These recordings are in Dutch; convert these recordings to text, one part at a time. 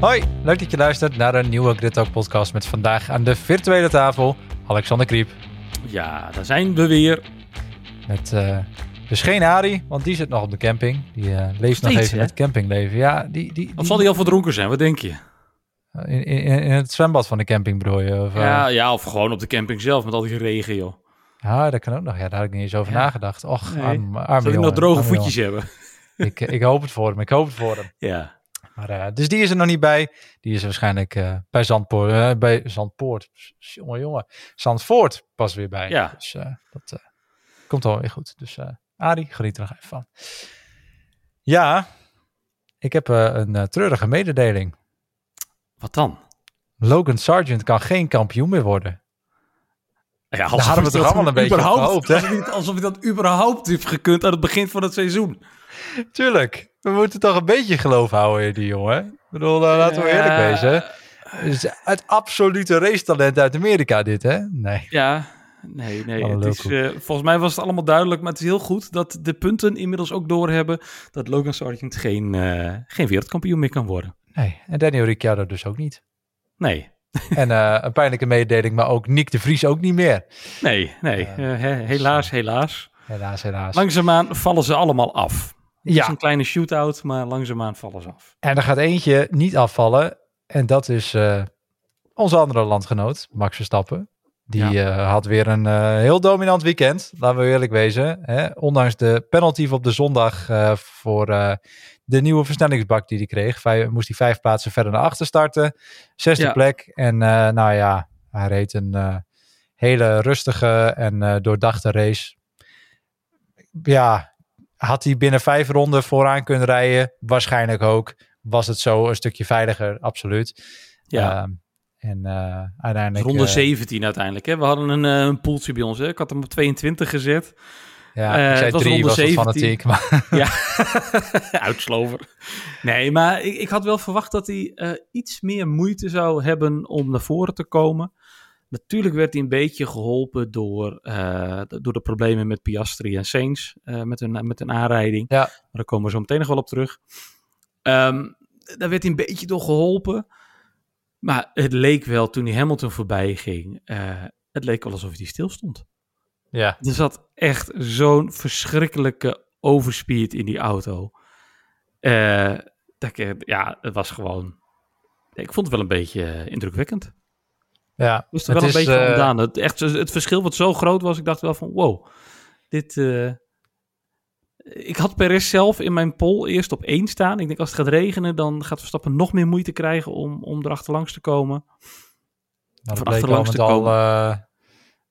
Hoi, leuk dat je luistert naar een nieuwe Grid Talk podcast met vandaag aan de virtuele tafel Alexander Kriep. Ja, daar zijn we weer. Met uh, dus geen Ari, want die zit nog op de camping. Die uh, leeft nog even hè? het campingleven. Ja, die, die, Of zal die al verdronken zijn? Wat denk je? In, in, in het zwembad van de camping bedoel je? Of, ja, uh... ja, of gewoon op de camping zelf met al die regen, joh. Ja, dat kan ook nog. Ja, daar had ik niet eens over ja. nagedacht. Och, nee. arm, arme nog droge voetjes jongen. hebben? Ik, ik hoop het voor hem. Ik hoop het voor hem. Ja. Maar, uh, dus die is er nog niet bij. Die is waarschijnlijk uh, bij Zandpoort. Uh, bij Zandpoort. Jongen, jongen. Zandvoort pas weer bij. Ja. Dus dat komt al weer goed. Dus Arie, geniet er nog even van. Ja, ik heb een treurige mededeling. Wat dan? Logan Sargent kan geen kampioen meer worden. Ja, Daar hadden we toch allemaal een beetje gehoopt, hè? Alsof hij, alsof hij dat überhaupt heeft gekund aan het begin van het seizoen. Tuurlijk. We moeten toch een beetje geloof houden in die jongen. Ik bedoel, uh, laten we eerlijk wezen. Het absolute racetalent uit Amerika dit, hè? Nee. Ja, nee, nee. Het is, uh, volgens mij was het allemaal duidelijk, maar het is heel goed dat de punten inmiddels ook doorhebben dat Logan Sargent geen, uh, geen wereldkampioen meer kan worden. Nee, en Daniel Ricciardo dus ook niet. Nee. en uh, een pijnlijke mededeling, maar ook Nick de Vries ook niet meer. Nee, nee. he helaas, helaas. Helaas, helaas. Langzaamaan vallen ze allemaal af. Het ja. is een kleine shootout, maar langzaamaan vallen ze af. En er gaat eentje niet afvallen. En dat is uh, onze andere landgenoot, Max Verstappen. Die ja. uh, had weer een uh, heel dominant weekend, laten we eerlijk wezen. Hè? Ondanks de penalty op de zondag voor de nieuwe versnellingsbak die hij kreeg. Vijf, moest hij vijf plaatsen verder naar achter starten. Zesde ja. plek. En nou ja, hij reed een hele rustige en doordachte race. Ja, had hij binnen vijf ronden vooraan kunnen rijden? Waarschijnlijk ook. Was het zo een stukje veiliger? Absoluut. Ja. Uh, en uh, uiteindelijk... Ronde uh, 17 uiteindelijk. Hè? We hadden een, uh, een poeltje bij ons. Hè? Ik had hem op 22 gezet. Ja, ik zei was drie, was 17. fanatiek. Maar... Ja, uitslover. Nee, maar ik, ik, had wel verwacht dat hij iets meer moeite zou hebben om naar voren te komen. Natuurlijk werd hij een beetje geholpen door, uh, door de problemen met Piastri en Sainz. Uh, met, een, met een aanrijding. Ja. Maar daar komen we zo meteen nog wel op terug. Um, daar werd hij een beetje door geholpen. Maar het leek wel toen hij Hamilton voorbij ging. Uh, het leek wel alsof hij stil stond. Ja. Er zat echt zo'n verschrikkelijke overspeed in die auto. dat ik, ja, het was gewoon. Ik vond het wel een beetje indrukwekkend. Ja, moest er wel een is, beetje uh, vandaan. Het, echt, het verschil wat zo groot was, ik dacht wel van wow, dit... Uh, ik had Perez zelf in mijn poll eerst op één staan. Ik denk als het gaat regenen, dan gaat Verstappen nog meer moeite krijgen om, om erachterlangs te komen. Nou, Van achterlangs te komen. Al, uh,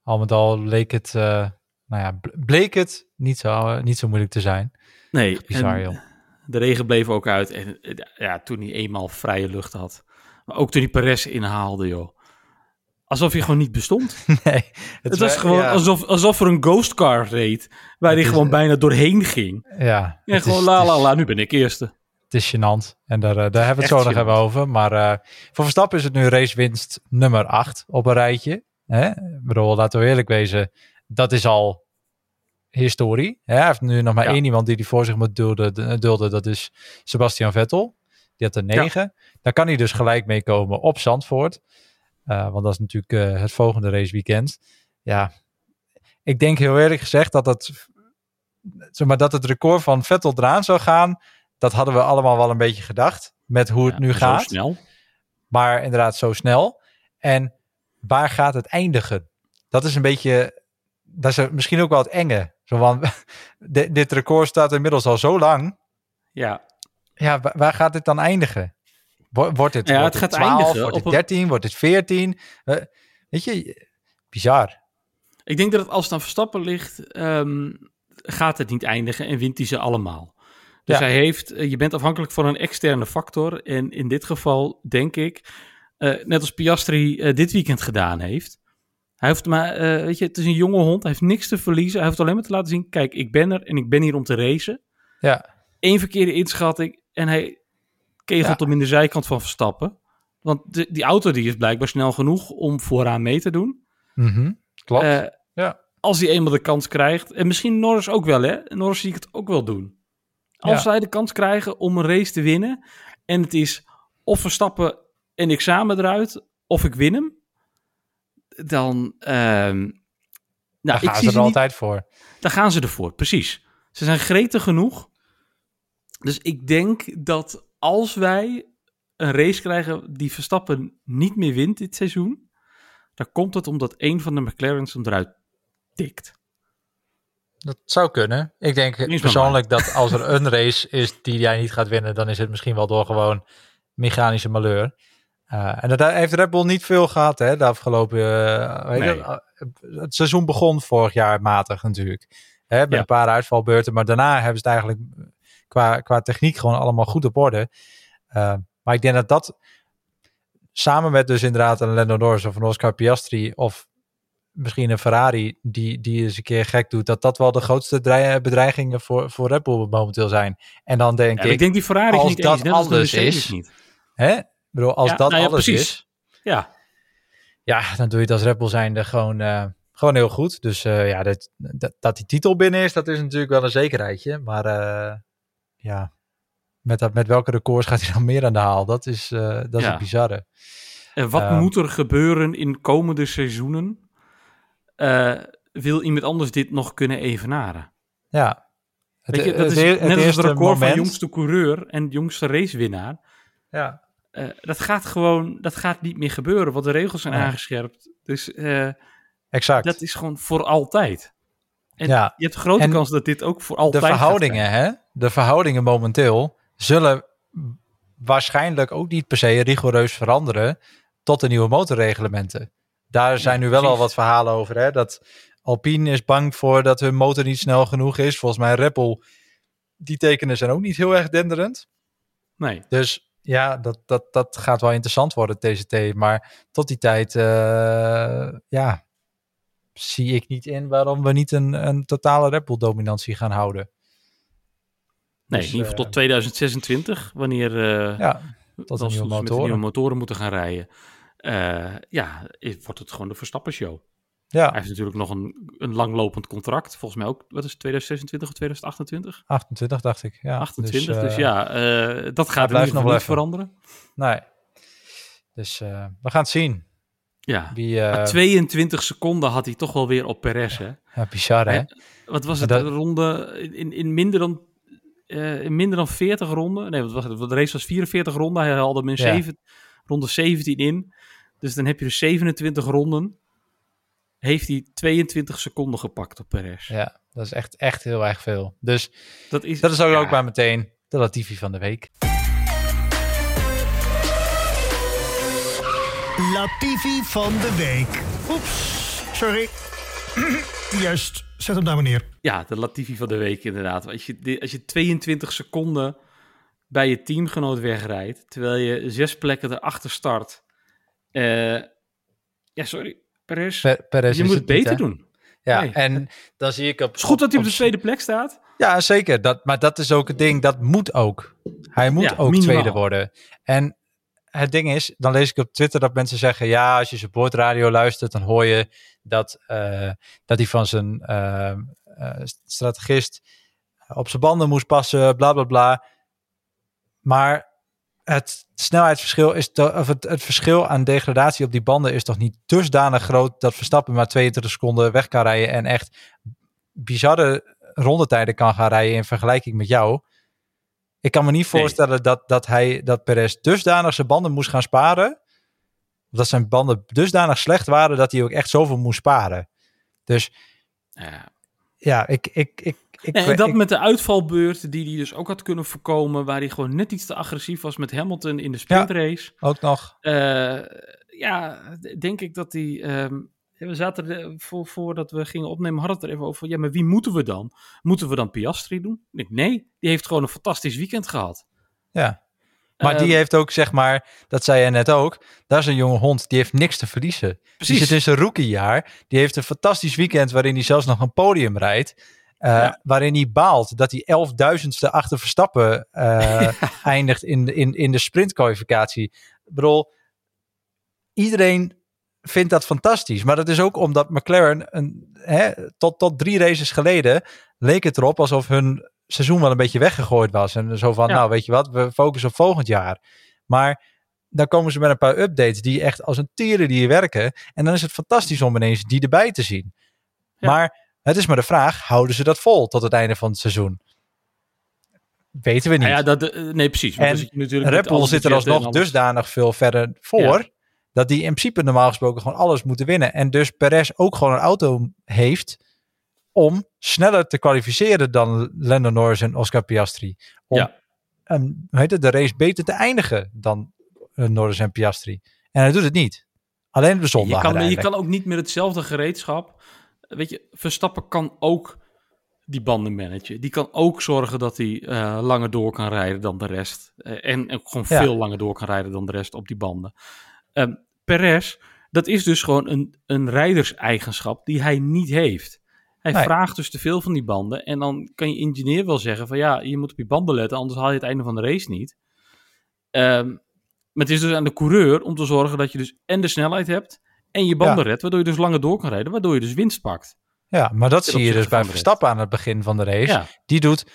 al met al leek het, nou ja, bleek het niet zo, niet zo moeilijk te zijn. Nee, bizar joh. De regen bleef ook uit. En ja, toen hij eenmaal vrije lucht had. Maar ook toen hij Perez inhaalde, joh. Alsof je gewoon niet bestond. Nee. Het, het was gewoon ja. alsof, alsof er een ghost car reed. Waar hij gewoon bijna doorheen ging. Ja. En gewoon is, la la la, nu ben ik eerste. Het is gênant. En daar, uh, daar hebben we het zo nog even over. Maar uh, voor Verstappen is het nu racewinst nummer 8 op een rijtje. Hè? Ik bedoel, laten we eerlijk wezen. Dat is al historie. Hè? Hij heeft nu nog maar ja. één iemand die hij voor zich moet dulden, dulden. Dat is Sebastian Vettel. Die had er 9. Ja. Daar kan hij dus gelijk mee komen op Zandvoort. Uh, want dat is natuurlijk uh, het volgende raceweekend. Ja, ik denk heel eerlijk gezegd dat, dat, zeg maar, dat het record van Vettel eraan zou gaan. Dat hadden we allemaal wel een beetje gedacht. Met hoe het ja, nu gaat. Zo snel. Maar inderdaad zo snel. En waar gaat het eindigen? Dat is een beetje. Dat is misschien ook wel het enge. Zo van, dit record staat inmiddels al zo lang. Ja. Ja, waar gaat dit dan eindigen? Wordt het, ja, wordt het het gaat 12, eindigen wordt het op 13, wordt het 14? Uh, weet je, bizar. Ik denk dat het als het aan Verstappen ligt, um, gaat het niet eindigen en wint hij ze allemaal. Dus Ja. hij heeft, eh, je bent afhankelijk van een externe factor. En in dit geval denk ik, eh, net als Piastri eh, dit weekend gedaan heeft. Hij hoeft maar, weet je, het is een jonge hond. Hij heeft niks te verliezen. Hij hoeft alleen maar te laten zien, kijk, ik ben er en ik ben hier om te racen. Ja, Eén verkeerde inschatting en hij kegelt Ja. hem in de zijkant van Verstappen. Want de, die auto die is blijkbaar snel genoeg om vooraan mee te doen. Mhm, klopt. Eh, ja. Als hij eenmaal de kans krijgt. En misschien Norris ook wel, hè? Norris zie ik het ook wel doen. Als Ja. zij de kans krijgen om een race te winnen. En het is of Verstappen en ik samen eruit. Of ik win hem. Dan, ehm, nou, Daar ik gaan zie ze er niet, altijd voor. daar gaan ze ervoor, precies. Ze zijn gretig genoeg. Dus ik denk dat als wij een race krijgen die Verstappen niet meer wint dit seizoen, dan komt het omdat een van de McLaren's hem eruit tikt. Dat zou kunnen. Ik denk persoonlijk dat als er een race is die jij niet gaat winnen, dan is het misschien wel door gewoon mechanische malheur. Eh, en dat heeft Red Bull niet veel gehad, hè, de afgelopen... eh, weet je, Nee. eh, het seizoen begon vorig jaar matig natuurlijk. Hè, met Ja. een paar uitvalbeurten, maar daarna hebben ze het eigenlijk qua, qua techniek gewoon allemaal goed op orde. Eh, maar ik denk dat dat samen met dus inderdaad een Lando Norris of een Oscar Piastri of misschien een Ferrari die, die eens een keer gek doet, dat dat wel de grootste drei- bedreigingen voor, voor Red Bull momenteel zijn. En dan denk Ja, ik, ik denk die Ferrari is als niet dat eens, de alles is- niet. hè? Ik bedoel, als Ja, dat nou ja, alles precies. is, Ja, ja, dan doe je het als Red Bull zijnde gewoon, eh, gewoon heel goed. Dus eh, ja, dat, dat, dat die titel binnen is, dat is natuurlijk wel een zekerheidje. Maar eh, ja, met, dat, met welke records gaat hij dan meer aan de haal? Dat is, eh, dat is Ja. bizarre. En wat Ehm. moet er gebeuren in komende seizoenen? Eh, wil iemand anders dit nog kunnen evenaren? Ja. Het, Weet je, dat het is e- het net als het record van jongste coureur en jongste racewinnaar. Ja, Eh, dat gaat gewoon, dat gaat niet meer gebeuren, want de regels zijn aangescherpt. Dus exact. dat is gewoon voor altijd. En ja. je hebt grote En kans dat dit ook voor de altijd gaat verhoudingen, hè? De verhoudingen momenteel zullen waarschijnlijk ook niet per se rigoureus veranderen tot de nieuwe motorreglementen. Daar zijn nu wel al wat verhalen over, hè? Dat Alpine is bang voor dat hun motor niet snel genoeg is. Volgens mij Red Bull, die tekenen zijn ook niet heel erg denderend. Nee. Dus ja, dat, dat, dat gaat wel interessant worden, TCT. Maar tot die tijd, eh, ja, zie ik niet in waarom we niet een, een totale Red Bull dominantie gaan houden. Nee, Dus, in ieder geval eh, tot 2026, wanneer uh, Ja, tot als nieuwe we met de motoren. nieuwe motoren moeten gaan rijden. Eh, ja, is- wordt het gewoon de Verstappen-show. Ja, Hij heeft natuurlijk nog een, een langlopend contract. Volgens mij ook, wat is het, 2026 of 2028? 28 dacht ik. Ja, 28, dus, eh, ja, eh, dat gaat in ieder nog niet veranderen. Nee. Dus eh, we gaan het zien. Ja, Wie, eh, maar 22 seconden had hij toch wel weer op Perez, hè? ja, bizar hè? Wat was het, Dat- ronde in, in, minder dan, eh, in minder dan 40 ronden? Nee, wat was het? De race was 44 ronden. Hij haalde hem in Ja. ronde 17 in. Dus dan heb je dus 27 ronden. Heeft hij 22 seconden gepakt op Perez. Ja, dat is echt, echt heel erg veel. Dus Dat is, dat is ook, ja, ook maar meteen de Latifi van de week. Latifi van de week. Oeps, sorry. Juist, zet hem daar maar neer. Ja, de Latifi van de week inderdaad. Als je, als je 22 seconden bij je teamgenoot wegrijdt, terwijl je zes plekken erachter start. Eh, ja, sorry, Perez. Per, Perez je moet het beter doen. Ja, Nee. en dan zie ik op... Het is goed dat hij op de tweede plek staat. Ja, zeker. Dat, maar dat is ook het ding. Dat moet ook. Hij moet Ja, ook minimaal. tweede worden. En het ding is, dan lees ik op Twitter dat mensen zeggen... ja, als je supportradio luistert, dan hoor je dat, eh, dat hij van zijn eh, eh, strategist op zijn banden moest passen, bla bla bla. Maar het snelheidsverschil is to- of het, het verschil aan degradatie op die banden is toch niet dusdanig groot dat Verstappen maar 22 seconden weg kan rijden en echt bizarre rondetijden kan gaan rijden in vergelijking met jou. Ik kan me niet Nee. voorstellen dat, dat hij dat Perez dusdanig zijn banden moest gaan sparen. Of dat zijn banden dusdanig slecht waren dat hij ook echt zoveel moest sparen. Dus Ja. ja, ik. ik, ik, ik, En dat ik- met de uitvalbeurt die hij dus ook had kunnen voorkomen, waar hij gewoon net iets te agressief was met Hamilton in de sprintrace. ook nog. Eh, ja, denk ik dat hij. ehm, we zaten er, voor, voordat we gingen opnemen, hadden we het er even over. Ja, maar wie moeten we dan? Moeten we dan Piastri doen? Nee, die heeft gewoon een fantastisch weekend gehad. Ja. Maar die Ehm, heeft ook, zeg maar, dat zei je net ook, dat is een jonge hond, die heeft niks te verliezen. Precies. Die zit in zijn rookiejaar, die heeft een fantastisch weekend waarin hij zelfs nog een podium rijdt. eh, Ja. Waarin hij baalt dat hij elfduizendste achter Verstappen eh, eindigt in, de- in, in de sprintkwalificatie. Ik bedoel, iedereen vindt dat fantastisch. Maar dat is ook omdat McLaren, een, hè, tot, tot drie races geleden, leek het erop alsof hun seizoen wel een beetje weggegooid was. En zo van, Ja. nou weet je wat, we focussen op volgend jaar. Maar dan komen ze met een paar updates die echt als een tieren die werken. En dan is het fantastisch om ineens die erbij te zien. Ja. Maar het is maar de vraag, houden ze dat vol tot het einde van het seizoen? Weten we niet. Nou ja, dat, eh, nee, precies. En natuurlijk Red Bull zit er alsnog dusdanig veel verder voor. Dat die in principe normaal gesproken gewoon alles moeten winnen. En dus Perez ook gewoon een auto heeft om sneller te kwalificeren dan Lando Norris en Oscar Piastri. Om Ja. een, hoe heet het, de race beter te eindigen dan eh, Norris en Piastri. En hij doet het niet. Alleen op de Je kan, je kan ook niet met hetzelfde gereedschap. Weet je, Verstappen kan ook die banden managen. Die kan ook zorgen dat hij eh, langer door kan rijden dan de rest. Eh, en, en gewoon Ja. veel langer door kan rijden dan de rest op die banden. Ehm Perez, dat is dus gewoon een, een rijderseigenschap die hij niet heeft. Hij Nee. vraagt dus te veel van die banden. En dan kan je engineer wel zeggen van ja, je moet op je banden letten, anders haal je het einde van de race niet. Ehm, maar het is dus aan de coureur om te zorgen dat je dus en de snelheid hebt en je banden redt, waardoor je dus langer door kan rijden, waardoor je dus winst pakt. Ja, maar dat zie je dus bij. Verstappen aan het begin van de race. Ja, die doet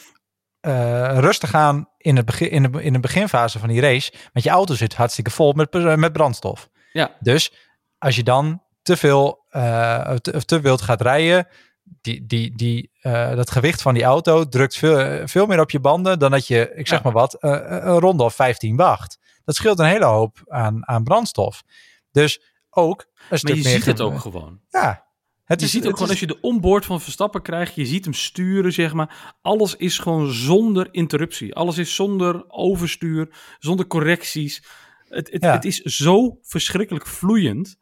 eh, rustig aan in, het begin, in, de, in de beginfase van die race. Want je auto zit hartstikke vol met, met brandstof. ja, Dus als je dan te veel eh, te, of te wild gaat rijden, die, die, die, eh, dat gewicht van die auto drukt veel, veel meer op je banden dan dat je, ik zeg Ja. maar wat, eh, een ronde of 15 wacht. Dat scheelt een hele hoop aan, aan brandstof. Dus ook een maar stuk je meer ziet het ook gewoon. Ja. Het Je is, ziet ook gewoon is- als je de onboard van Verstappen krijgt, je ziet hem sturen, zeg maar. Alles is gewoon zonder interruptie. Alles is zonder overstuur, zonder correcties. Het, het, Ja. het is zo verschrikkelijk vloeiend,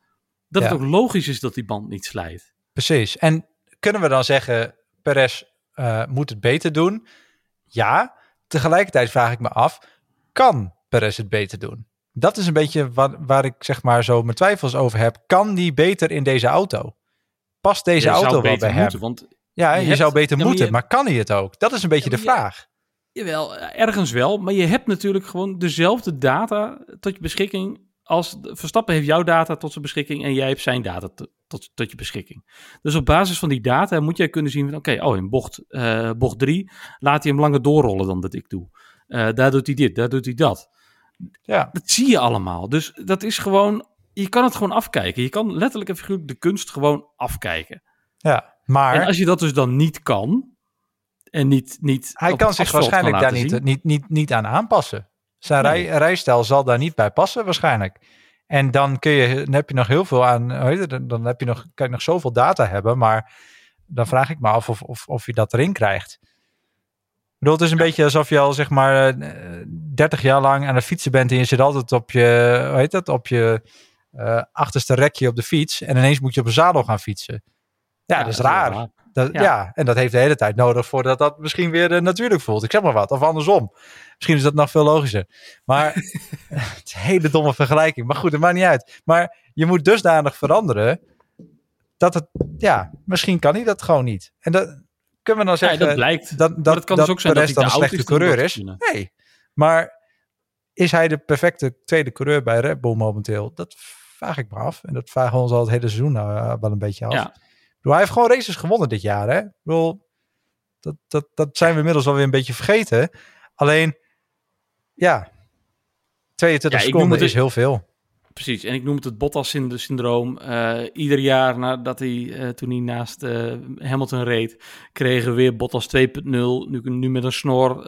dat Ja. het ook logisch is dat die band niet slijt. Precies. En kunnen we dan zeggen, Perez eh, moet het beter doen? Ja. Tegelijkertijd vraag ik me af, kan Perez het beter doen? Dat is een beetje waar, waar ik zeg maar zo mijn twijfels over heb. Kan die beter in deze auto? Past deze Je auto wel bij hem? moeten, want Ja, je je, hebt- zou beter moeten, je- maar kan hij het ook? Dat is een beetje de vraag. Jawel, ergens wel. Maar je hebt natuurlijk gewoon dezelfde data tot je beschikking. Als Verstappen heeft jouw data tot zijn beschikking en jij hebt zijn data tot, tot je beschikking. Dus op basis van die data moet jij kunnen zien van oké, oh in bocht, eh bocht 3 laat hij hem langer doorrollen dan dat ik doe. Eh, daar doet hij dit, daar doet hij dat. Ja, Dat zie je allemaal. Dus dat is gewoon, je kan het gewoon afkijken. Je kan letterlijk en figuurlijk de kunst gewoon afkijken. ja. maar En als je dat dus dan niet kan en niet, niet hij kan zich waarschijnlijk daar niet, niet, niet, niet aan aanpassen. Zijn Nee. rij, rijstijl zal daar niet bij passen waarschijnlijk. En dan, kun je, dan heb je nog heel veel aan, dan- heb je nog, kan je nog zoveel data hebben, maar dan vraag ik me af of, of, of je dat erin krijgt. Ik bedoel, het is een beetje alsof je al zeg maar eh, 30 jaar lang aan het fietsen bent en je zit altijd op je, hoe heet dat, op je eh, achterste rekje op de fiets en ineens moet je op een zadel gaan fietsen. Ja, dat is raar. Dat, ja. Ja. en dat heeft de hele tijd nodig voordat dat misschien weer eh, natuurlijk voelt. Ik zeg maar wat, of andersom. Misschien is dat nog veel logischer. Maar het is een hele domme vergelijking. Maar goed, het maakt niet uit. Maar je moet dusdanig veranderen dat het, ja, misschien kan hij dat gewoon niet. En dat kunnen we dan Ja, zeggen. dat blijkt. dat, dat, het kan dus ook zijn dat hij dan een slechte coureur dat is. Nee, maar is hij de perfecte tweede coureur bij Red Bull momenteel? Dat vraag ik me af. En dat vragen we ons al het hele seizoen eh, wel een beetje af. Ja. Bedoel, hij heeft gewoon races gewonnen dit jaar. Hè? Ik bedoel, dat, dat, dat zijn we inmiddels alweer een beetje vergeten. Alleen, ja, 22 Ja, seconden is heel veel. Precies, en ik noem het het Bottas-syndroom. Eh, ieder jaar nadat hij, eh, toen hij naast eh, Hamilton reed, kregen we weer Bottas 2.0. Nu, nu met een snor,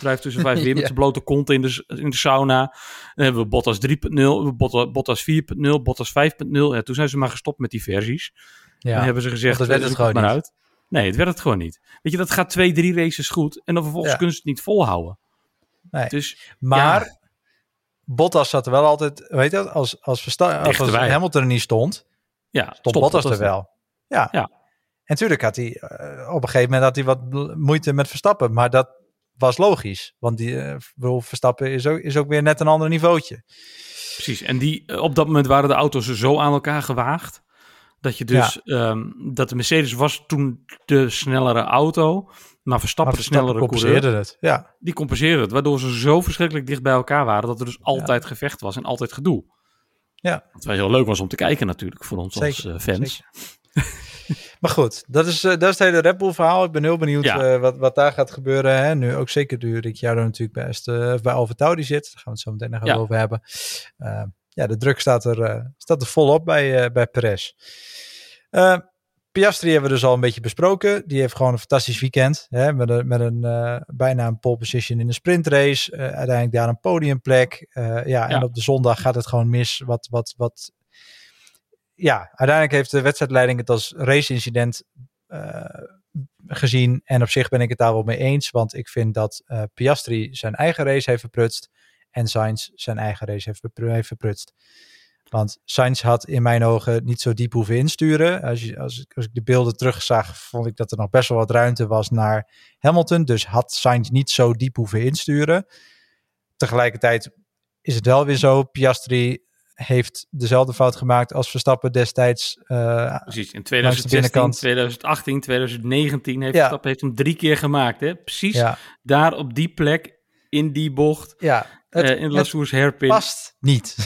drijft tussen vijf weer met zijn blote kont in de, in de sauna. Dan hebben we Bottas 3.0, Bottas, Bottas 4.0, Bottas 5.0. Ja, toen zijn ze maar gestopt met die versies. Ja. Dan hebben ze gezegd, het werd het gewoon maar niet. uit. Nee, het werd het gewoon niet. Weet je, dat gaat twee, drie races goed en dan vervolgens Ja. kunnen ze het niet volhouden. Nee. Dus Maar. Bottas zat er wel altijd, weet je, als, als, Versta- als. Hamilton er niet stond, ja, stond Bottas er wel. Ja. Ja. En natuurlijk had hij, eh, op een gegeven moment had hij wat moeite met Verstappen, maar dat was logisch. Want die, bedoel, Verstappen is ook, is ook weer net een ander niveautje. Precies, en die, eh, op dat moment waren de auto's zo aan elkaar gewaagd. Dat je dus, ehm, dat de Mercedes was toen de snellere auto. Maar Verstappen, Maar de Verstappen snellere coureur, compenseerde het. Ja, die compenseerde het. Waardoor ze zo verschrikkelijk dicht bij elkaar waren. Dat er dus altijd gevecht was en altijd gedoe. Ja. Wat wel heel leuk was om te kijken natuurlijk voor ons als Zeker, eh, fans. Maar goed, dat is, eh, dat is het hele Red Bull verhaal. Ik ben heel benieuwd Ja. eh, wat, wat daar gaat gebeuren. Hè? Nu ook zeker nu Ricciardo natuurlijk best eh bij Alfa Tauri zit. Daar gaan we het zo meteen nog Ja. over hebben. Ja, de druk staat er, staat er volop bij, bij Perez. Piastri hebben we dus al een beetje besproken. Die heeft gewoon een fantastisch weekend. Hè? Met een, met een eh, bijna een pole position in de sprintrace. Eh, uiteindelijk daar een podiumplek. Eh, ja, en op de zondag gaat het gewoon mis. Wat, wat, wat... Ja, uiteindelijk heeft de wedstrijdleiding het als race-incident gezien. En op zich ben ik het daar wel mee eens. Want ik vind dat Piastri zijn eigen race heeft verprutst. En Sainz zijn eigen race heeft verprutst. Want Sainz had in mijn ogen niet zo diep hoeven insturen. Als, je, als, ik- als ik de beelden terugzag, vond ik dat er nog best wel wat ruimte was naar Hamilton. Dus had Sainz niet zo diep hoeven insturen. Tegelijkertijd is het wel weer zo. Piastri heeft dezelfde fout gemaakt als Verstappen destijds. eh, Precies, in Langs de 2016, binnenkant. 2018, 2019 heeft Ja. Verstappen heeft hem drie keer gemaakt. Hè? Precies ja, daar op die plek, in die bocht, ja, het, eh, in Lassours hairpin. past niet.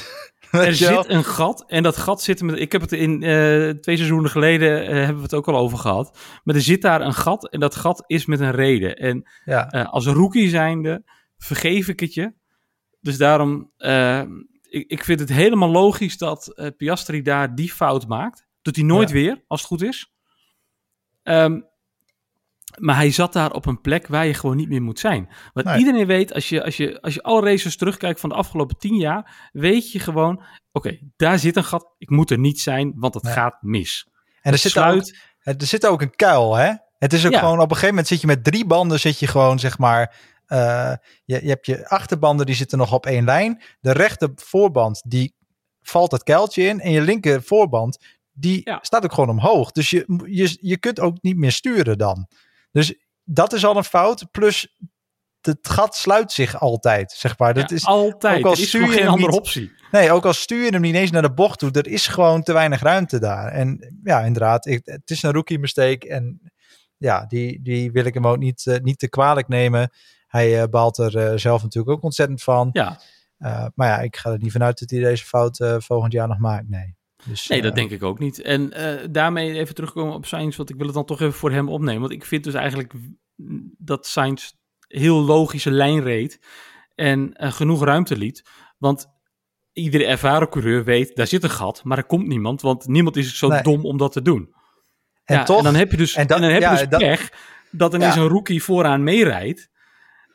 Er zit een gat en dat gat zit met. Ik heb het in eh, twee seizoenen geleden eh, hebben we het ook al over gehad. Maar er zit daar een gat en dat gat is met een reden. En Ja, eh, als rookie zijnde vergeef ik het je. Dus daarom, ik, ik vind het helemaal logisch dat Piastri daar die fout maakt. Doet hij nooit Ja. weer, als het goed is. Ehm, maar hij zat daar op een plek waar je gewoon niet meer moet zijn. Want Nee. iedereen weet, als je, als, je, als je alle races terugkijkt van de afgelopen tien jaar, weet je gewoon, oké, daar zit een gat. Ik moet er niet zijn, want het Nee. gaat mis. en er zit, ook, er zit ook een kuil, hè? Het is ook Ja. gewoon, op een gegeven moment zit je met drie banden, zit je gewoon, zeg maar, eh, je, je hebt je achterbanden, die zitten nog op één lijn. De rechter voorband, die valt het kuiltje in. En je linker voorband, die Ja. staat ook gewoon omhoog. Dus je, je, je kunt ook niet meer sturen dan. Dus dat is al een fout. Plus, het gat sluit zich altijd, zeg maar. Dat ja, is, altijd. ook al er is stuur je geen andere niet- optie. Nee, ook al stuur je hem niet eens naar de bocht toe, er is gewoon te weinig ruimte daar. En ja, inderdaad, ik, het is een rookie mistake. En ja, die, die wil ik hem ook niet, eh, niet te kwalijk nemen. Hij eh, baalt er eh, zelf natuurlijk ook ontzettend van. Ja, maar ja, ik ga er niet vanuit dat hij deze fout volgend jaar nog maakt. Nee, dus, Nee, dat eh, denk ik ook niet. En eh, daarmee even terugkomen op Sainz, want ik wil het dan toch even voor hem opnemen. Want ik vind dus eigenlijk dat Sainz heel logische lijn reed en eh, genoeg ruimte liet. Want iedere ervaren coureur weet, daar zit een gat, maar er komt niemand, want niemand is zo Nee. dom om dat te doen. En ja, toch, en dan heb je dus, en en dat- dan heb ja, je dus dat- pech dat ineens Ja. een rookie vooraan meerijdt.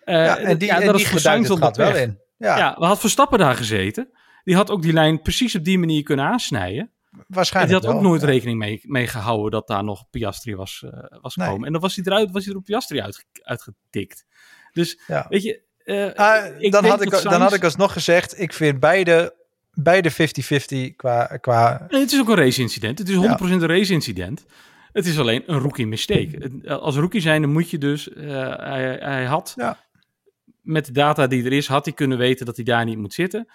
Ja, en die, ja, en dat die is voor geduikt Sainz wel in. Ja, Ja, we had Verstappen daar gezeten. Die had ook die lijn precies op die manier kunnen aansnijden. En waarschijnlijk die had ook wel, nooit ja. rekening mee, mee gehouden dat daar nog Piastri was, eh, was Nee. gekomen. En dan was hij eruit, was hij er op Piastri uit, uitgetikt. Dus Ja. weet je, eh, Ah, ik dan, had ik, dan had ik alsnog gezegd, ik vind beide, beide 50-50 qua, qua het is ook een race-incident. Het is 100% een race-incident. Het is alleen een rookie mistake. Het- Als rookie zijnde moet je dus... eh, hij, hij had, Ja. met de data die er is, had hij kunnen weten dat hij daar niet moet zitten.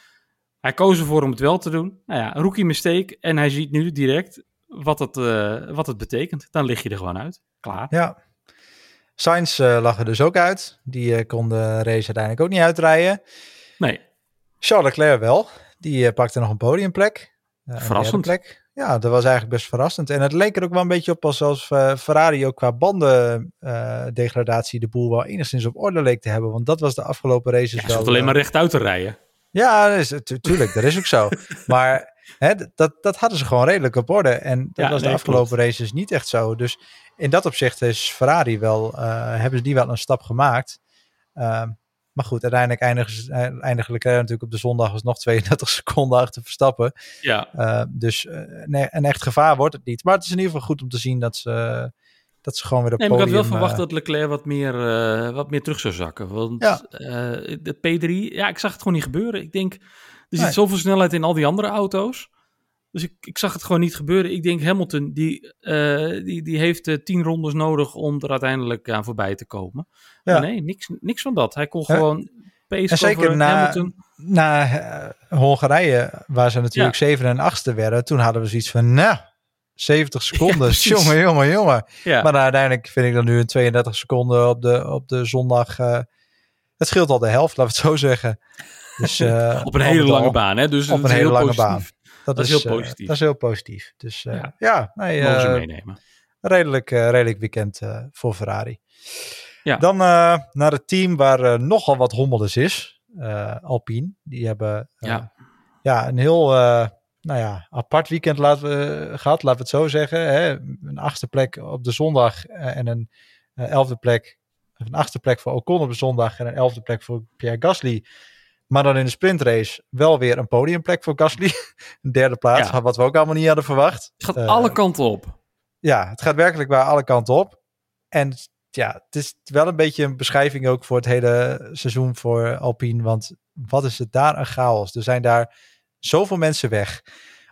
Hij koos ervoor om het wel te doen. Nou ja, rookie mistake. En hij ziet nu direct wat het, eh, wat het betekent. Dan lig je er gewoon uit. Klaar. Ja. Sainz eh, lag er dus ook uit. Die eh, kon de race uiteindelijk ook niet uitrijden. Nee, Charles Leclerc wel. Die pakte nog een podiumplek. Verrassend. Plek. Ja, dat was eigenlijk best verrassend. En het leek er ook wel een beetje op als, als eh, Ferrari ook qua bandendegradatie de boel wel enigszins op orde leek te hebben. Want dat was de afgelopen races ja, ze wel... alleen maar rechtuit te rijden. Ja, dat is, tu- tuurlijk, dat is ook zo. Maar hè, dat, dat hadden ze gewoon redelijk op orde. En dat Ja, was de nee, afgelopen races niet echt zo. Dus in dat opzicht is Ferrari wel, eh, hebben ze die wel een stap gemaakt. Ehm, maar goed, uiteindelijk eindigen ze- eh, eindigen Leclerc natuurlijk op de zondag nog 32 seconden achter Verstappen. Ja, Eh, dus eh, nee, een echt gevaar wordt het niet. Maar het is in ieder geval goed om te zien dat ze, dat ze gewoon weer op nee, maar ik had podium... wel verwacht eh, dat Leclerc wat meer, eh, wat meer terug zou zakken. Want Ja. eh, de P3, ja, ik zag het gewoon niet gebeuren. Ik denk, er zit Nee. zoveel snelheid in al die andere auto's. Dus ik, ik zag het gewoon niet gebeuren. Ik denk Hamilton, die, die, die heeft tien rondes nodig om er uiteindelijk aan voorbij te komen. Ja. Nee, niks, niks van dat. Hij kon Ja. gewoon pace En zeker na- Hamilton. na Hongarije, waar ze natuurlijk. 7 en 8 werden, toen hadden we zoiets van, nou, 70 seconden. jongen, jongen, jongen. Ja. Maar uiteindelijk vind ik dan nu een 32 seconden op de, op de zondag. eh, het scheelt al de helft, laten we het zo zeggen. Dus, eh, op een hele al, lange baan, hè? Dus Op een hele lange positief. Dat, Dat is heel eh, positief. dat is heel positief. Dus ja. Ja. nee, ze meenemen. redelijk, redelijk weekend voor Ferrari. Ja. Dan naar het team waar nogal wat hommeles is. Alpine. Die hebben ja. ja, een heel nou ja, apart weekend laten we, gehad, laten we het zo zeggen. Hè? Een achtste plek op de zondag en een elfde plek. Een achtste plek voor Ocon op de zondag en een elfde plek voor Pierre Gasly. Maar dan in de sprintrace wel weer een podiumplek voor Gasly. een derde plaats, Ja. wat we ook allemaal niet hadden verwacht. Het gaat Eh, alle kanten op. Ja, het gaat werkelijk bij alle kanten op. En ja, het is wel een beetje een beschrijving ook voor het hele seizoen voor Alpine. Want wat is het daar een chaos. Er zijn daar zoveel mensen weg.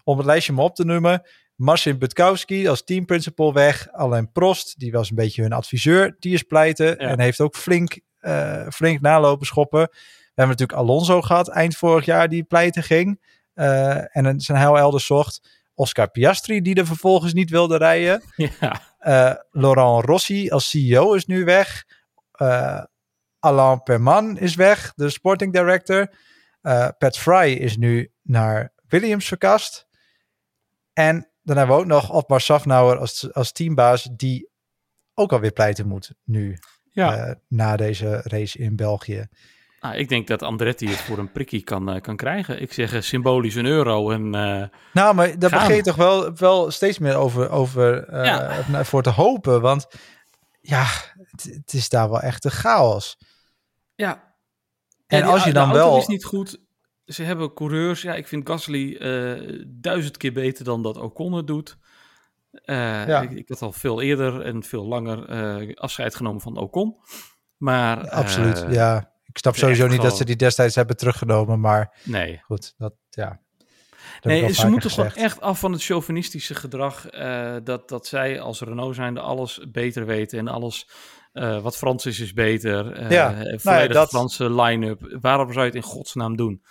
Om het lijstje maar op te noemen. Marcin Butkowski als teamprincipal weg. Alain Prost, die was een beetje hun adviseur. Die is pleiten en heeft ook flink, eh, flink nalopen schoppen. We hebben natuurlijk Alonso gehad eind vorig jaar die pleiten ging. eh, en een- zijn heil elders zocht. Oscar Piastri die er vervolgens niet wilde rijden. Ja. Eh, Laurent Rossi als CEO is nu weg. Alain Perman is weg, de sporting director. Pat Fry is nu naar Williams verkast. En dan hebben we ook nog Otmar Safnauer als, als teambaas, die ook alweer pleiten moet nu. Ja. eh, na deze race in België. Nou, ik denk dat Andretti het voor een prikkie kan, eh, kan krijgen. Ik zeg eh, symbolisch een euro en... eh, Nou, maar daar begin je toch wel, wel steeds meer over, over eh, Ja. voor te hopen. Want ja, het, het is daar wel echt een chaos. Ja. En die- als je de dan auto wel- is niet goed. Ze hebben coureurs. Ja, ik vind Gasly eh, duizend keer beter dan dat Ocon het doet. Eh, Ja. ik, ik had al veel eerder en veel langer eh, afscheid genomen van Ocon. Maar Absoluut, ja. Ik snap sowieso niet dat ze die destijds hebben teruggenomen, maar nee. goed, dat ja. Dat Nee, ze moeten gewoon echt af van het chauvinistische gedrag. dat, dat zij als Renault zijnde alles beter weten en alles wat Frans is, is beter. eh Ja, eh, nou ja, Volledig dat- Franse line-up. Waarom zou je het in godsnaam doen?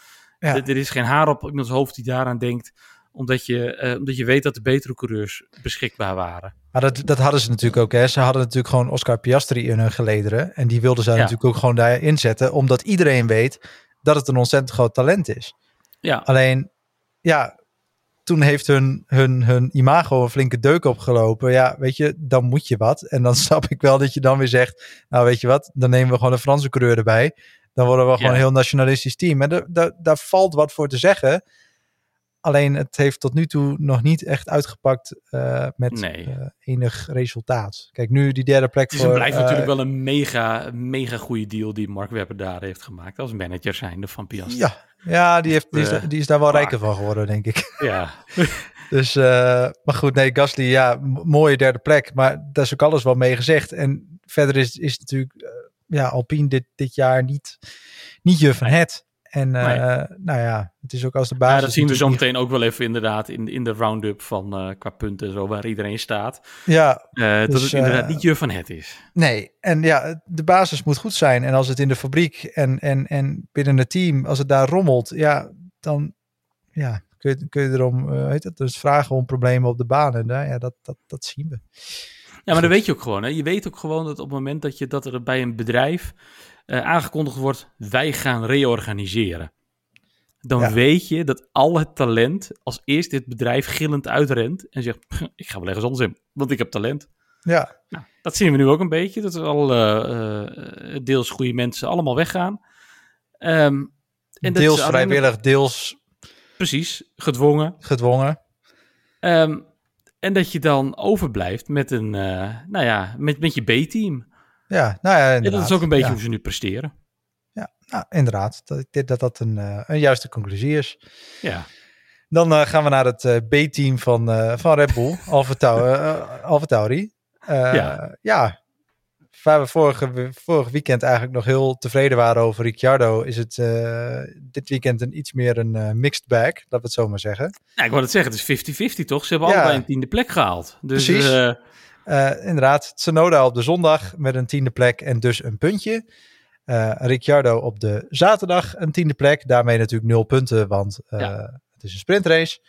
Ja. Er, er is geen haar op iemands hoofd die daaraan denkt, omdat je, eh, omdat je weet dat de betere coureurs beschikbaar waren. Maar dat, dat hadden ze natuurlijk ook. Hè. Ze hadden natuurlijk gewoon Oscar Piastri in hun gelederen. En die wilden ze Ja. natuurlijk ook gewoon daar inzetten. Omdat iedereen weet dat het een ontzettend groot talent is. Ja, Alleen, ja, toen heeft hun, hun, hun imago een flinke deuk opgelopen. Ja, weet je, dan moet je wat. En dan snap ik wel dat je dan weer zegt... Nou, weet je wat, dan nemen we gewoon een Franse coureur erbij. Dan worden we gewoon Ja. een heel nationalistisch team. En daar- valt wat voor te zeggen. Alleen, het heeft tot nu toe nog niet echt uitgepakt eh, met Nee. eh, enig resultaat. Kijk, nu die derde plek het is voor... en blijft eh, natuurlijk wel een mega, mega goede deal die Mark Webber daar heeft gemaakt als manager zijnde van Piastri. Ja, ja die, heeft, die, is, Eh, die is daar wel rijker van geworden, denk ik. ja. Dus, eh, maar goed, nee, Gasly, ja, mooie derde plek. Maar daar is ook alles wel mee gezegd. En verder is, is natuurlijk, eh, ja, Alpine dit, dit jaar niet, niet je van het. En eh, Nee. nou ja, het is ook als de basis. Ja, dat zien we zo meteen ook wel even inderdaad in, in de round-up van eh, qua punten zo waar iedereen staat. Ja, Eh, dat Dus, het inderdaad niet je van het is. nee. En ja, de basis moet goed zijn. En als het in de fabriek en, en, en binnen het team, als het daar rommelt, ja, dan ja, kun, je, kun je erom, heet het, dus vragen om problemen op de baan. En daar, ja, dat, dat, dat zien we. Ja, maar dat weet je ook gewoon. Hè? Je weet ook gewoon dat op het moment dat, je, dat er bij een bedrijf eh, aangekondigd wordt, wij gaan reorganiseren. Dan Ja. weet je dat al het talent als eerst dit bedrijf gillend uitrent en zegt, ik ga wel ergens anders in, want ik heb talent. Ja, Nou, dat zien we nu ook een beetje, dat er al eh, eh, deels goede mensen allemaal weggaan. Ehm, en deels vrijwillig, deels Precies, gedwongen. gedwongen. Ehm, en dat je dan overblijft met een, eh, nou ja, met, met je B-team. Ja, nou ja, En dat is ook een beetje Ja. hoe ze nu presteren. Nou, inderdaad. Dat, denk dat dat een, eh, een juiste conclusie is. Ja, Dan eh, gaan we naar het B-team van, van Red Bull, Alfa Tau- Alfa Tauri. Ja. ja, waar we vorige, vorig weekend eigenlijk nog heel tevreden waren over Ricciardo, is het eh, dit weekend een iets meer een eh, mixed bag, laten we het zo maar zeggen. Ja, ik wou het zeggen, het is 50-50 toch? Ze hebben Ja. allebei een tiende plek gehaald. Dus, Precies. eh, inderdaad, Tsunoda op de zondag met een tiende plek en dus een puntje. Ricciardo op de zaterdag een tiende plek. Daarmee natuurlijk nul punten, want Ja. het is een sprintrace.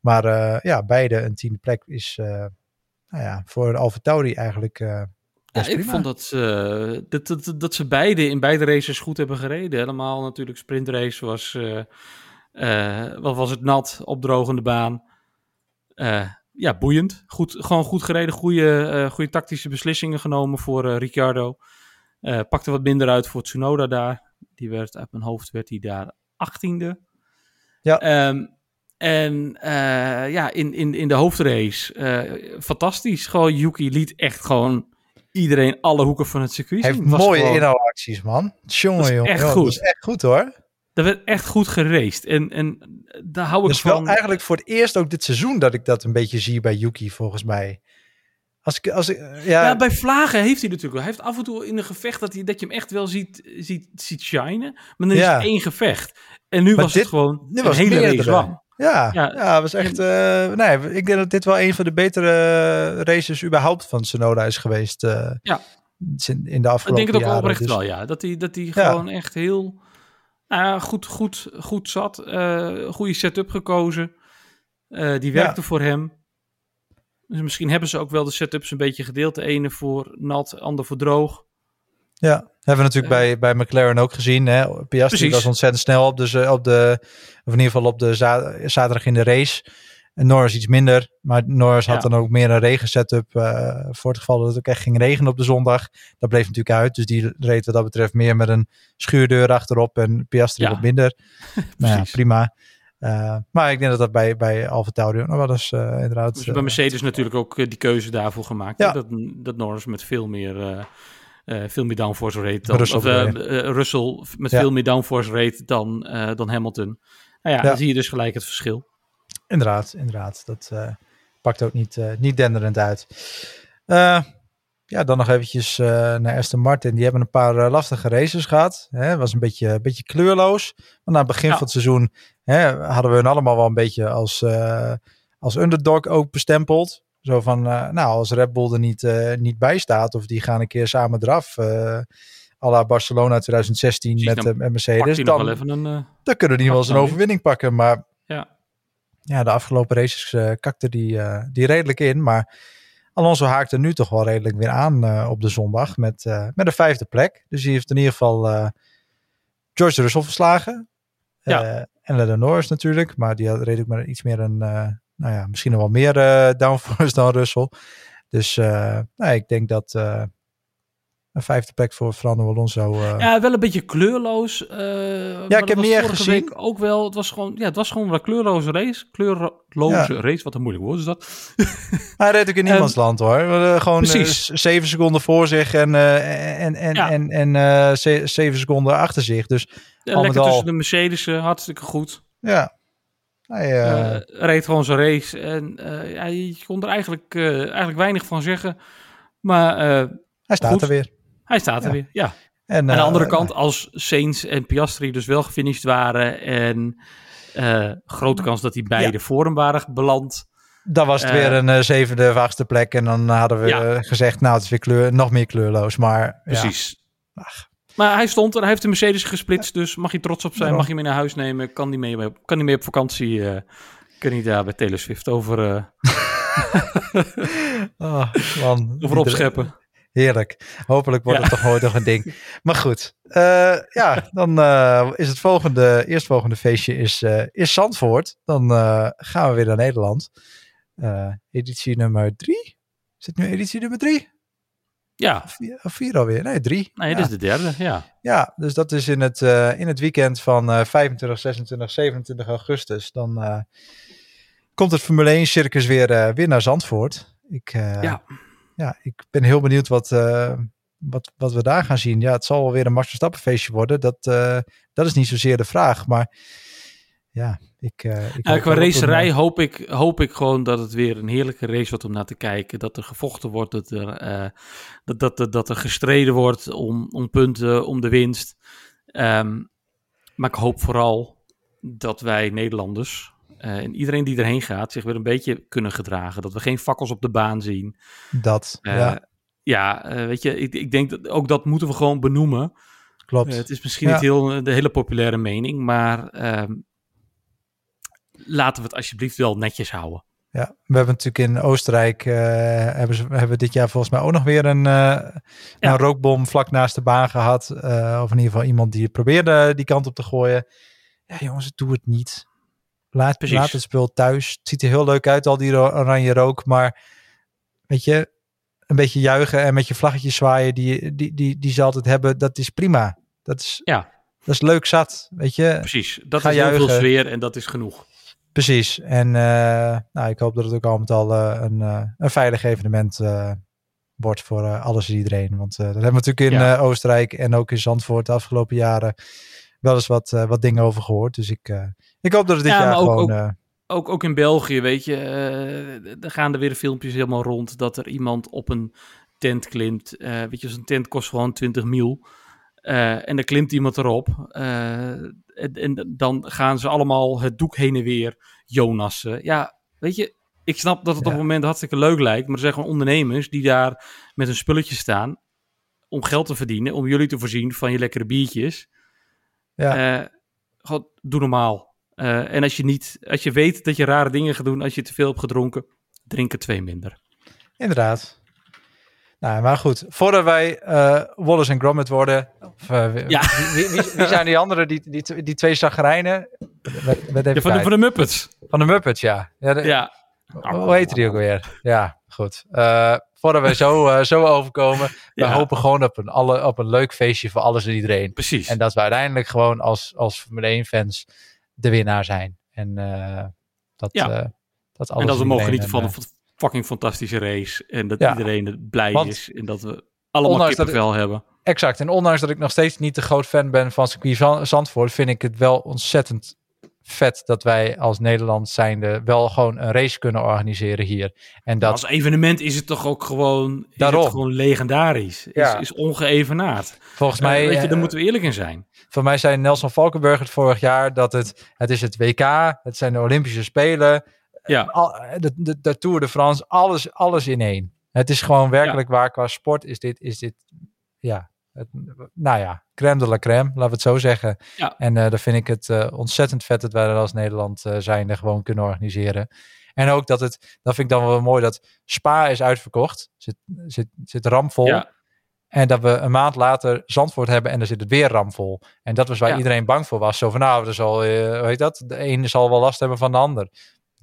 Maar ja, beide een tiende plek is nou ja, voor Alfa Tauri eigenlijk ja, ik vond dat, ze- dat, dat, dat ze beide in beide races goed hebben gereden. Helemaal natuurlijk, sprintrace was, eh, eh, wat was het nat, opdrogende baan. Eh, ja, boeiend. Goed, gewoon goed gereden, goede, goede tactische beslissingen genomen voor Ricciardo. Pakte wat minder uit voor Tsunoda daar. Die werd uit mijn hoofd werd hij daar achttiende. Ja. Ehm, en ja, in, in, in de hoofdrace, fantastisch. Gewoon Yuki liet echt gewoon iedereen alle hoeken van het circuit heeft mooie gewoon- inhaalacties, man. Jongen, Dat is jongen. echt jongen, goed. Dat is echt goed, hoor. Dat werd echt goed geraced. En, en daar hou ik wel van. eigenlijk voor het eerst ook dit seizoen dat ik dat een beetje zie bij Yuki, volgens mij. Als ik, als ik, ja, Ja, bij Vlagen heeft hij natuurlijk wel. Hij heeft af en toe in een gevecht dat, hij, dat je hem echt wel ziet, ziet, ziet shinen. Maar dan is Ja. het één gevecht. En nu Maar was dit- het gewoon een was hele meerdere. race lang. Ja, Ja. was echt. eh, nee, ik denk dat dit wel een van de betere races überhaupt van Sonoda is geweest. eh, Ja. in de Ik afgelopen denk het ook jaren. oprecht Dus- wel, ja. Dat hij, dat Ja. gewoon echt heel nou goed, goed, goed zat. eh goede setup gekozen. Die werkte voor hem. Dus misschien hebben ze ook wel de setups een beetje gedeeld. De ene voor nat, de ander voor droog. Ja, hebben we natuurlijk bij, bij McLaren ook gezien. Hè? Piastri was ontzettend snel op de, op de, of in ieder geval op de za- zaterdag in de race. En Norris iets minder, maar Norris had Ja. dan ook meer een regensetup uh, voor het geval dat het ook echt ging regenen op de zondag. Dat bleef natuurlijk uit, dus die reed wat dat betreft meer met een schuurdeur achterop en Piastri Ja. wat minder. nou ja, prima. Uh, maar ik denk dat dat bij, bij Alfa Tauri ook nog wel eens uh, inderdaad... Dus bij Mercedes natuurlijk ook die keuze daarvoor gemaakt. Ja. Dat, dat Norris met veel meer, veel meer downforce reed dan... Russell of, uh, Russell met Ja. veel meer downforce reed dan, dan Hamilton. Nou ja, Ja. dan zie je dus gelijk het verschil. Inderdaad, inderdaad. Dat pakt ook niet, niet denderend uit. Ja, dan nog eventjes uh, naar Aston Martin. Die hebben een paar lastige races gehad. Het was een beetje, een beetje kleurloos. Maar na het begin Ja. van het seizoen hè, hadden we hun allemaal wel een beetje als, uh, als underdog ook bestempeld. Zo van, nou, als Red Bull er niet, uh, niet bij staat of die gaan een keer samen eraf. Uh, à la Barcelona 2016 Precies, met, met Mercedes. Dan, een, uh, dan kunnen die wel eens een overwinning pakken. Maar ja. ja, de afgelopen races uh, kakte die, uh, die redelijk in. Maar Alonso haakte nu toch wel redelijk weer aan op de zondag met, met een vijfde plek. Dus hij heeft in ieder geval George Russell verslagen. Ja. en Lennon Norris natuurlijk. Maar die had redelijk maar iets meer een, nou ja, misschien nog wel meer uh, downforce dan Russell. Dus uh, nou, ik denk dat uh, een vijfde plek voor Fernando Alonso. Uh, ja, wel een beetje kleurloos. Uh, ja, ik heb meer gezien. Week ook wel. Het was gewoon, ja, het was gewoon een kleurloze race. Kleurloze ja. race, wat een moeilijk woord is dat. Hij reed ook in niemands um, land hoor. Uh, gewoon precies. Zeven seconden voor zich en, en, en, ja. en, en ze zeven seconden achter zich. Dus ja, lekker al... tussen de Mercedes, hartstikke goed. Ja. Hij, uh, reed gewoon zijn race. En ja, je kon er eigenlijk, eigenlijk weinig van zeggen. Maar hij staat goed. er weer. Hij staat er Ja. weer, ja. En, Aan de eh, andere kant, als Sainz en Piastri dus wel gefinished waren en eh, grote kans dat die beide voor hem waren beland. Dan was het Eh, weer een eh, zevende of achtste plek. En dan hadden we Ja. eh, gezegd, nou, het is weer kleur, nog meer kleurloos. Maar Precies. Ach. Maar hij stond er, hij heeft de Mercedes gesplitst, dus mag je trots op zijn, mag je mee naar huis nemen, kan die mee, kan die mee op vakantie, eh kun je daar bij Taylor Swift over, ja, oh, man. over opscheppen. Heerlijk. Hopelijk wordt Ja. het toch nooit nog een ding. Maar goed. eh, ja, dan eh, is het volgende, eerstvolgende feestje is, is Zandvoort. Dan gaan we weer naar Nederland. Editie nummer drie. Is het nu editie nummer drie? Ja, vier, vier alweer? Nee, drie. nee, ja. dit is de derde, ja. Ja, dus dat is in het, eh, in het weekend van eh 25, 26, 27 augustus. Dan eh, komt het Formule 1 circus weer, eh, weer naar Zandvoort. Ik, Ja. ja, ik ben heel benieuwd wat, wat, wat we daar gaan zien. Ja, het zal wel weer een Max Verstappen feestje worden. Dat, dat is niet zozeer de vraag. Maar ja, ik... eh ik hoop qua een, racerij hoop ik, hoop ik gewoon dat het weer een heerlijke race wordt om naar te kijken. Dat er gevochten wordt, dat er, eh, dat, dat, dat, dat er gestreden wordt om, om punten, om de winst. Ehm, maar ik hoop vooral dat wij Nederlanders eh, en iedereen die erheen gaat zich weer een beetje kunnen gedragen. Dat we geen fakkels op de baan zien. Dat, ja, ja, weet je, ik, ik denk dat ook dat moeten we gewoon benoemen. klopt. Het is misschien Ja. niet heel, de hele populaire mening, maar ehm, laten we het alsjeblieft wel netjes houden. Ja, we hebben natuurlijk in Oostenrijk eh, hebben ze hebben we dit jaar volgens mij ook nog weer een, een rookbom vlak naast de baan gehad. Eh, of in ieder geval iemand die probeerde die kant op te gooien. Ja, jongens, doe het niet. Laat, Precies. laat het spul thuis. Het ziet er heel leuk uit, al die oranje rook. Maar weet je, een beetje juichen en met je vlaggetje zwaaien die, die, die, die ze altijd hebben, dat is prima. Dat is, Ja. dat is leuk zat, weet je. Precies, dat Ga is heel veel sfeer en dat is genoeg. Precies. En eh, nou, ik hoop dat het ook al met al eh, een, eh, een veilig evenement wordt voor alles en iedereen. Want dat hebben we natuurlijk in Ja. Oostenrijk en ook in Zandvoort de afgelopen jaren wel eens wat, wat dingen over gehoord. Dus ik, ik hoop dat het dit Ja, jaar ook- gewoon... ook- Ook, ook in België, weet je, eh er gaan er weer filmpjes helemaal rond dat er iemand op een tent klimt. Eh, weet je, zo'n tent kost gewoon 20 mil. Eh, en dan klimt iemand erop. Eh, en, en dan gaan ze allemaal het doek heen en weer Jonassen. Ja, weet je, ik snap dat het Ja. op het moment hartstikke leuk lijkt. Maar er zijn gewoon ondernemers die daar met een spulletje staan om geld te verdienen. Om jullie te voorzien van je lekkere biertjes. ja. Eh, gewoon, doe normaal. En als je, niet, als je weet dat je rare dingen gaat doen als je te veel hebt gedronken, drink er twee minder. Inderdaad. Nou, maar goed. Voordat wij eh Wallace en Gromit worden. Of, eh, wie, Ja. wie, wie, wie zijn die anderen? Die, die, die twee zagrijnen? Met, Ja, van, de, van de Muppets. Van de Muppets, ja. ja, de- Ja. Hoe heet die ook weer? Ja, goed. Eh, voordat wij zo, zo overkomen. We hopen gewoon op een, alle, op een leuk feestje voor alles en iedereen. Precies. En dat we uiteindelijk gewoon als, als Formule 1 fans de winnaar zijn. En eh, dat, Ja. eh, dat alles en dat we en mogen genieten van fucking fantastische race. En dat Ja. iedereen blij Want is. En dat we allemaal ondanks dat kippenvel hebben. Exact. En ondanks dat ik nog steeds niet de groot fan ben van circuit Zand- Zandvoort, vind ik het wel ontzettend vet dat wij als Nederland zijnde wel gewoon een race kunnen organiseren hier. En dat, Als evenement is het toch ook gewoon, is Daarom. het gewoon legendarisch. Is, Ja. is ongeëvenaard. volgens Maar mij, weet je, daar eh, moeten we eerlijk in zijn. voor mij zei Nelson Valkenburg het vorig jaar dat het, het is het WK, het zijn de Olympische Spelen, Ja, al, de, de, de Tour de France, alles, alles in één. Het is gewoon werkelijk waar qua sport is dit, is dit ja, het, nou ja, crème de la crème, laten we het zo zeggen. Ja. En eh dan vind ik het eh, ontzettend vet dat wij dat als Nederland eh zijnde gewoon kunnen organiseren. En ook dat het, dat vind ik dan wel mooi, dat Spa is uitverkocht, zit, zit, zit ramvol. ja, En dat we een maand later Zandvoort hebben en dan zit het weer ramvol. En dat was waar Ja. iedereen bang voor was. Zo van, nou, er zal, eh, hoe heet dat? De ene zal wel last hebben van de ander.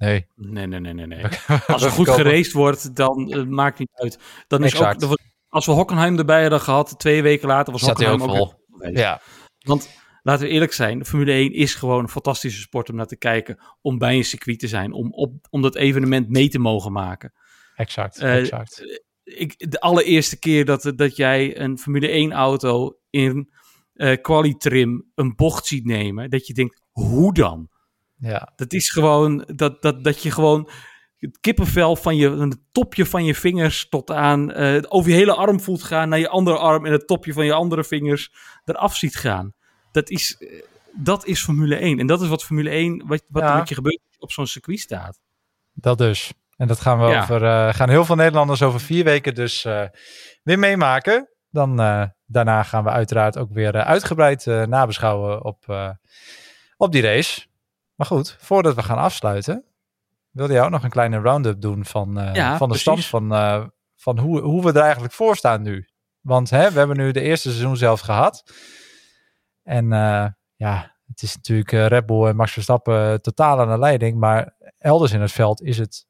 Nee. nee, nee, nee, nee. nee. Als er goed geraced wordt, dan eh, maakt niet uit. Dan is ook, Exact. als we Hockenheim erbij hadden gehad, twee weken later, was Zat Hockenheim ook vol. weer. Ja, Want laten we eerlijk zijn, Formule 1 is gewoon een fantastische sport om naar te kijken, om bij een circuit te zijn, om, op, om dat evenement mee te mogen maken. exact. Eh, exact. Ik, de allereerste keer dat, dat jij een Formule 1 auto in eh qualitrim een bocht ziet nemen, dat je denkt, hoe dan? Ja, Dat is gewoon dat, dat, dat je gewoon het kippenvel van je, van het topje van je vingers tot aan eh, over je hele arm voelt gaan naar je andere arm en het topje van je andere vingers eraf ziet gaan. Dat is, eh, dat is Formule 1. En dat is wat Formule 1, wat, wat Ja. er met je gebeurt op zo'n circuit staat. dat dus. En dat gaan we Ja. over, eh, gaan heel veel Nederlanders over vier weken dus weer meemaken. Dan daarna gaan we uiteraard ook weer uitgebreid nabeschouwen op, op die race. Maar goed, voordat we gaan afsluiten, wilde jij ook nog een kleine round-up doen van, eh, Ja, van de stand van, eh, van hoe, hoe we er eigenlijk voor staan nu. Want hè, we hebben nu de eerste seizoen zelf gehad. En eh, ja, het is natuurlijk Red Bull en Max Verstappen totaal aan de leiding. Maar elders in het veld is het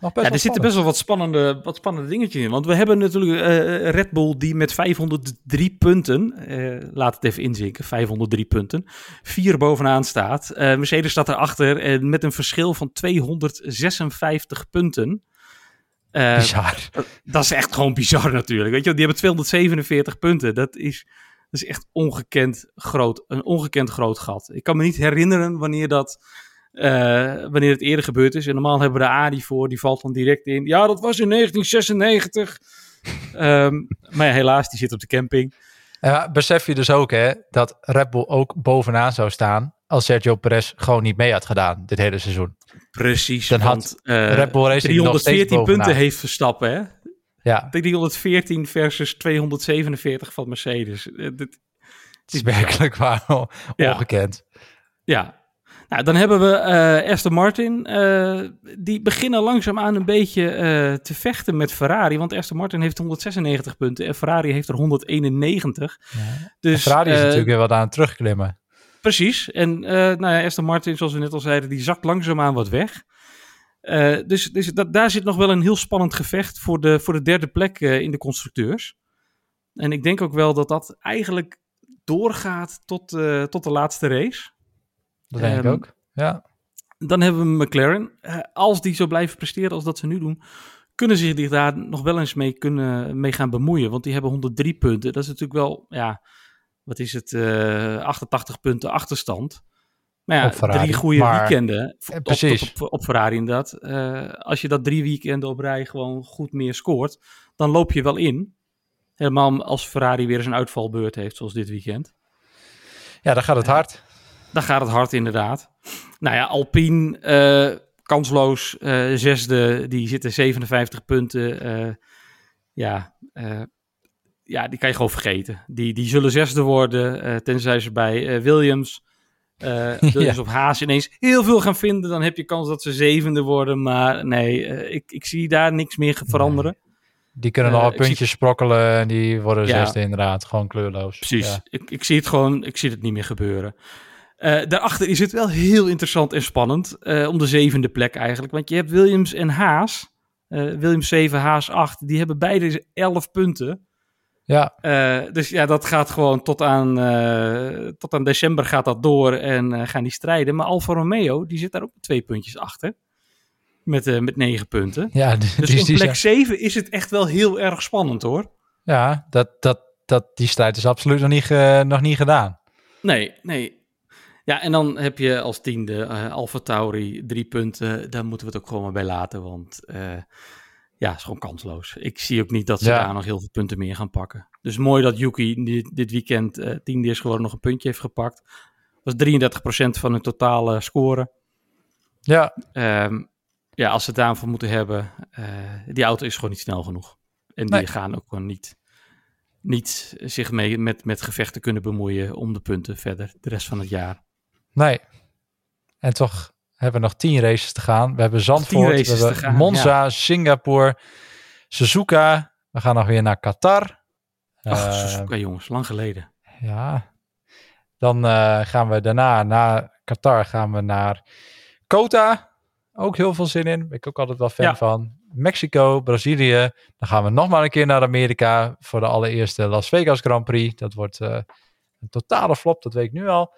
Ja, er zitten best wel wat spannende, wat spannende dingetjes in. Want we hebben natuurlijk eh, Red Bull die met 503 punten, eh, laat het even inzinken, 503 punten, vier bovenaan staat. Eh, Mercedes staat erachter en met een verschil van 256 punten. Eh, bizar. dat is echt gewoon bizar natuurlijk. Weet je, die hebben 247 punten. Dat is, dat is echt ongekend groot, een ongekend groot gat. Ik kan me niet herinneren wanneer dat, eh, wanneer het eerder gebeurd is. En normaal hebben we de Adi voor, die valt dan direct in. Ja, dat was in 1996. Ehm, maar ja, helaas, die zit op de camping. En besef je dus ook hè, dat Red Bull ook bovenaan zou staan als Sergio Perez gewoon niet mee had gedaan dit hele seizoen. Precies, Dan had want eh, Red Bull Racing nog steeds 314 punten heeft Verstappen, hè? Ja, 314 versus 247 van Mercedes. Eh, dit- het is werkelijk waar Ja. ongekend. Ja. Nou, dan hebben we eh Aston Martin. eh, die beginnen langzaamaan een beetje eh, te vechten met Ferrari. Want Aston Martin heeft 196 punten en Ferrari heeft er 191. Ja. Dus, Ferrari is natuurlijk weer wat aan het terugklimmen. precies. En uh, nou ja, Aston Martin, zoals we net al zeiden, die zakt langzaamaan wat weg. Uh, dus dus dat, daar zit nog wel een heel spannend gevecht voor de, voor de derde plek uh, in de constructeurs. En ik denk ook wel dat dat eigenlijk doorgaat tot, tot de laatste race. Dat denk um, ik Ehm, ook, ja. Dan hebben we McLaren. Uh, als die zo blijven presteren als dat ze nu doen, kunnen ze zich daar nog wel eens mee, kunnen, mee gaan bemoeien. Want die hebben 103 punten. Dat is natuurlijk wel, ja, wat is het, uh, 88 punten achterstand. Maar ja, Ferrari, drie goede maar, weekenden eh, op, precies. Op, op, op, Ferrari inderdaad. Uh, als je dat drie weekenden op rij gewoon goed meer scoort, dan loop je wel in. Helemaal als Ferrari weer eens een uitvalbeurt heeft, zoals dit weekend. Ja, dan gaat het hard. Dan gaat het hard inderdaad. Nou ja, Alpine, uh, kansloos, uh, zesde, die zitten 57 punten. Uh, ja, ja, die kan je gewoon vergeten. Die, die zullen zesde worden, tenzij ze bij Williams, Williams ja. op Haas ineens heel veel gaan vinden. Dan heb je kans dat ze zevende worden. Maar nee, ik, ik zie daar niks meer veranderen. Nee. Die kunnen uh, puntjes zie... sprokkelen en die worden ja. zesde inderdaad. Gewoon kleurloos. Precies. Ja. Ik, ik zie het gewoon, ik zie het niet meer gebeuren. Uh, daarachter is het wel heel interessant en spannend. Uh, om de zevende plek eigenlijk. Want je hebt Williams en Haas. Uh, Williams 7, Haas 8. Die hebben beide 11 punten. Ja. dus ja, dat gaat gewoon tot aan, tot aan december gaat dat door. En gaan die strijden. Maar Alfa Romeo, die zit daar ook twee puntjes achter. Met, met 9 punten. Ja, dus in plek 7 is het echt wel heel erg spannend hoor. Ja, dat, dat, dat, die strijd is absoluut nog niet, nog niet gedaan. Nee, nee. Ja, en dan heb je als tiende uh, Alfa Tauri drie punten. Daar moeten we het ook gewoon maar bij laten, want uh, ja, is gewoon kansloos. Ik zie ook niet dat ze ja. daar nog heel veel punten meer gaan pakken. Dus mooi dat Yuki dit, dit weekend uh, tiende is geworden, nog een puntje heeft gepakt. Dat was 33% van hun totale score. Ja. Um, ja, als ze het daarvoor moeten hebben, die auto is gewoon niet snel genoeg. En die nee. gaan ook gewoon niet, niet zich mee met, met gevechten kunnen bemoeien om de punten verder de rest van het jaar. Nee. En toch hebben we nog tien races te gaan. We hebben Zandvoort, we hebben gaan, Monza, ja. Singapore, Suzuka. We gaan nog weer naar Qatar. Ach, uh, Suzuka jongens, lang geleden. Ja. Dan uh, gaan we daarna, na Qatar, gaan we naar Kota. Ook heel veel zin in. Ben ik ook altijd wel fan ja. van. Mexico, Brazilië. Dan gaan we nog maar een keer naar Amerika voor de allereerste Las Vegas Grand Prix. Dat wordt uh, een totale flop, dat weet ik nu al.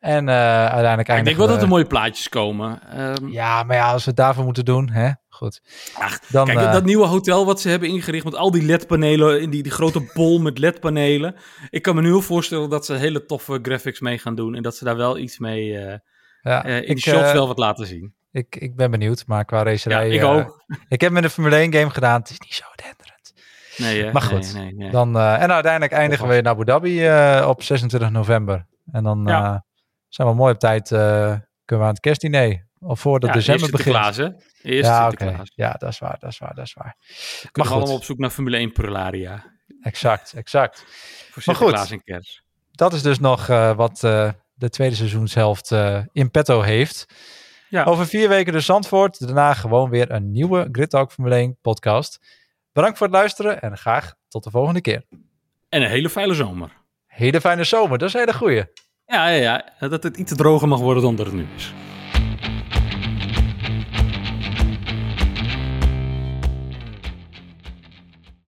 En uh, uiteindelijk Ik denk wel dat er mooie plaatjes komen. Um, ja, maar ja, als we het daarvoor moeten doen, hè, goed. Ach, dan, kijk, uh, dat nieuwe hotel wat ze hebben ingericht met al die LED-panelen, in die, die grote bol met LED-panelen. Ik kan me nu heel voorstellen dat ze hele toffe graphics mee gaan doen en dat ze daar wel iets mee uh, ja, in ik, shots wel wat laten zien. Ik, ik ben benieuwd, maar qua racerij... Ja, ik ook. ik heb met de Formule 1 game gedaan, het is niet zo denderend. Nee, hè? Maar goed, nee, nee, nee. Dan, en uiteindelijk eindigen we in Abu Dhabi op 26 november. En dan... Ja zijn we mooi op tijd, uh, kunnen we aan het kerstdiner. Of voordat ja, december begint. Eerst Eerst ja, okay. ja, dat is waar, dat is waar, dat is waar. We maar goed. allemaal op zoek naar Formule 1 Prularia. Exact, exact. Voor maar goed, en kerst. dat is dus nog uh, wat uh, de tweede seizoenshelft in petto heeft. Ja. Over vier weken de Zandvoort. Daarna gewoon weer een nieuwe Grid Talk Formule 1 podcast. Bedankt voor het luisteren en graag tot de volgende keer. En een hele fijne zomer. Hele fijne zomer, dat is een hele goeie. Ja, ja, dat het iets droger mag worden dan dat het nu is.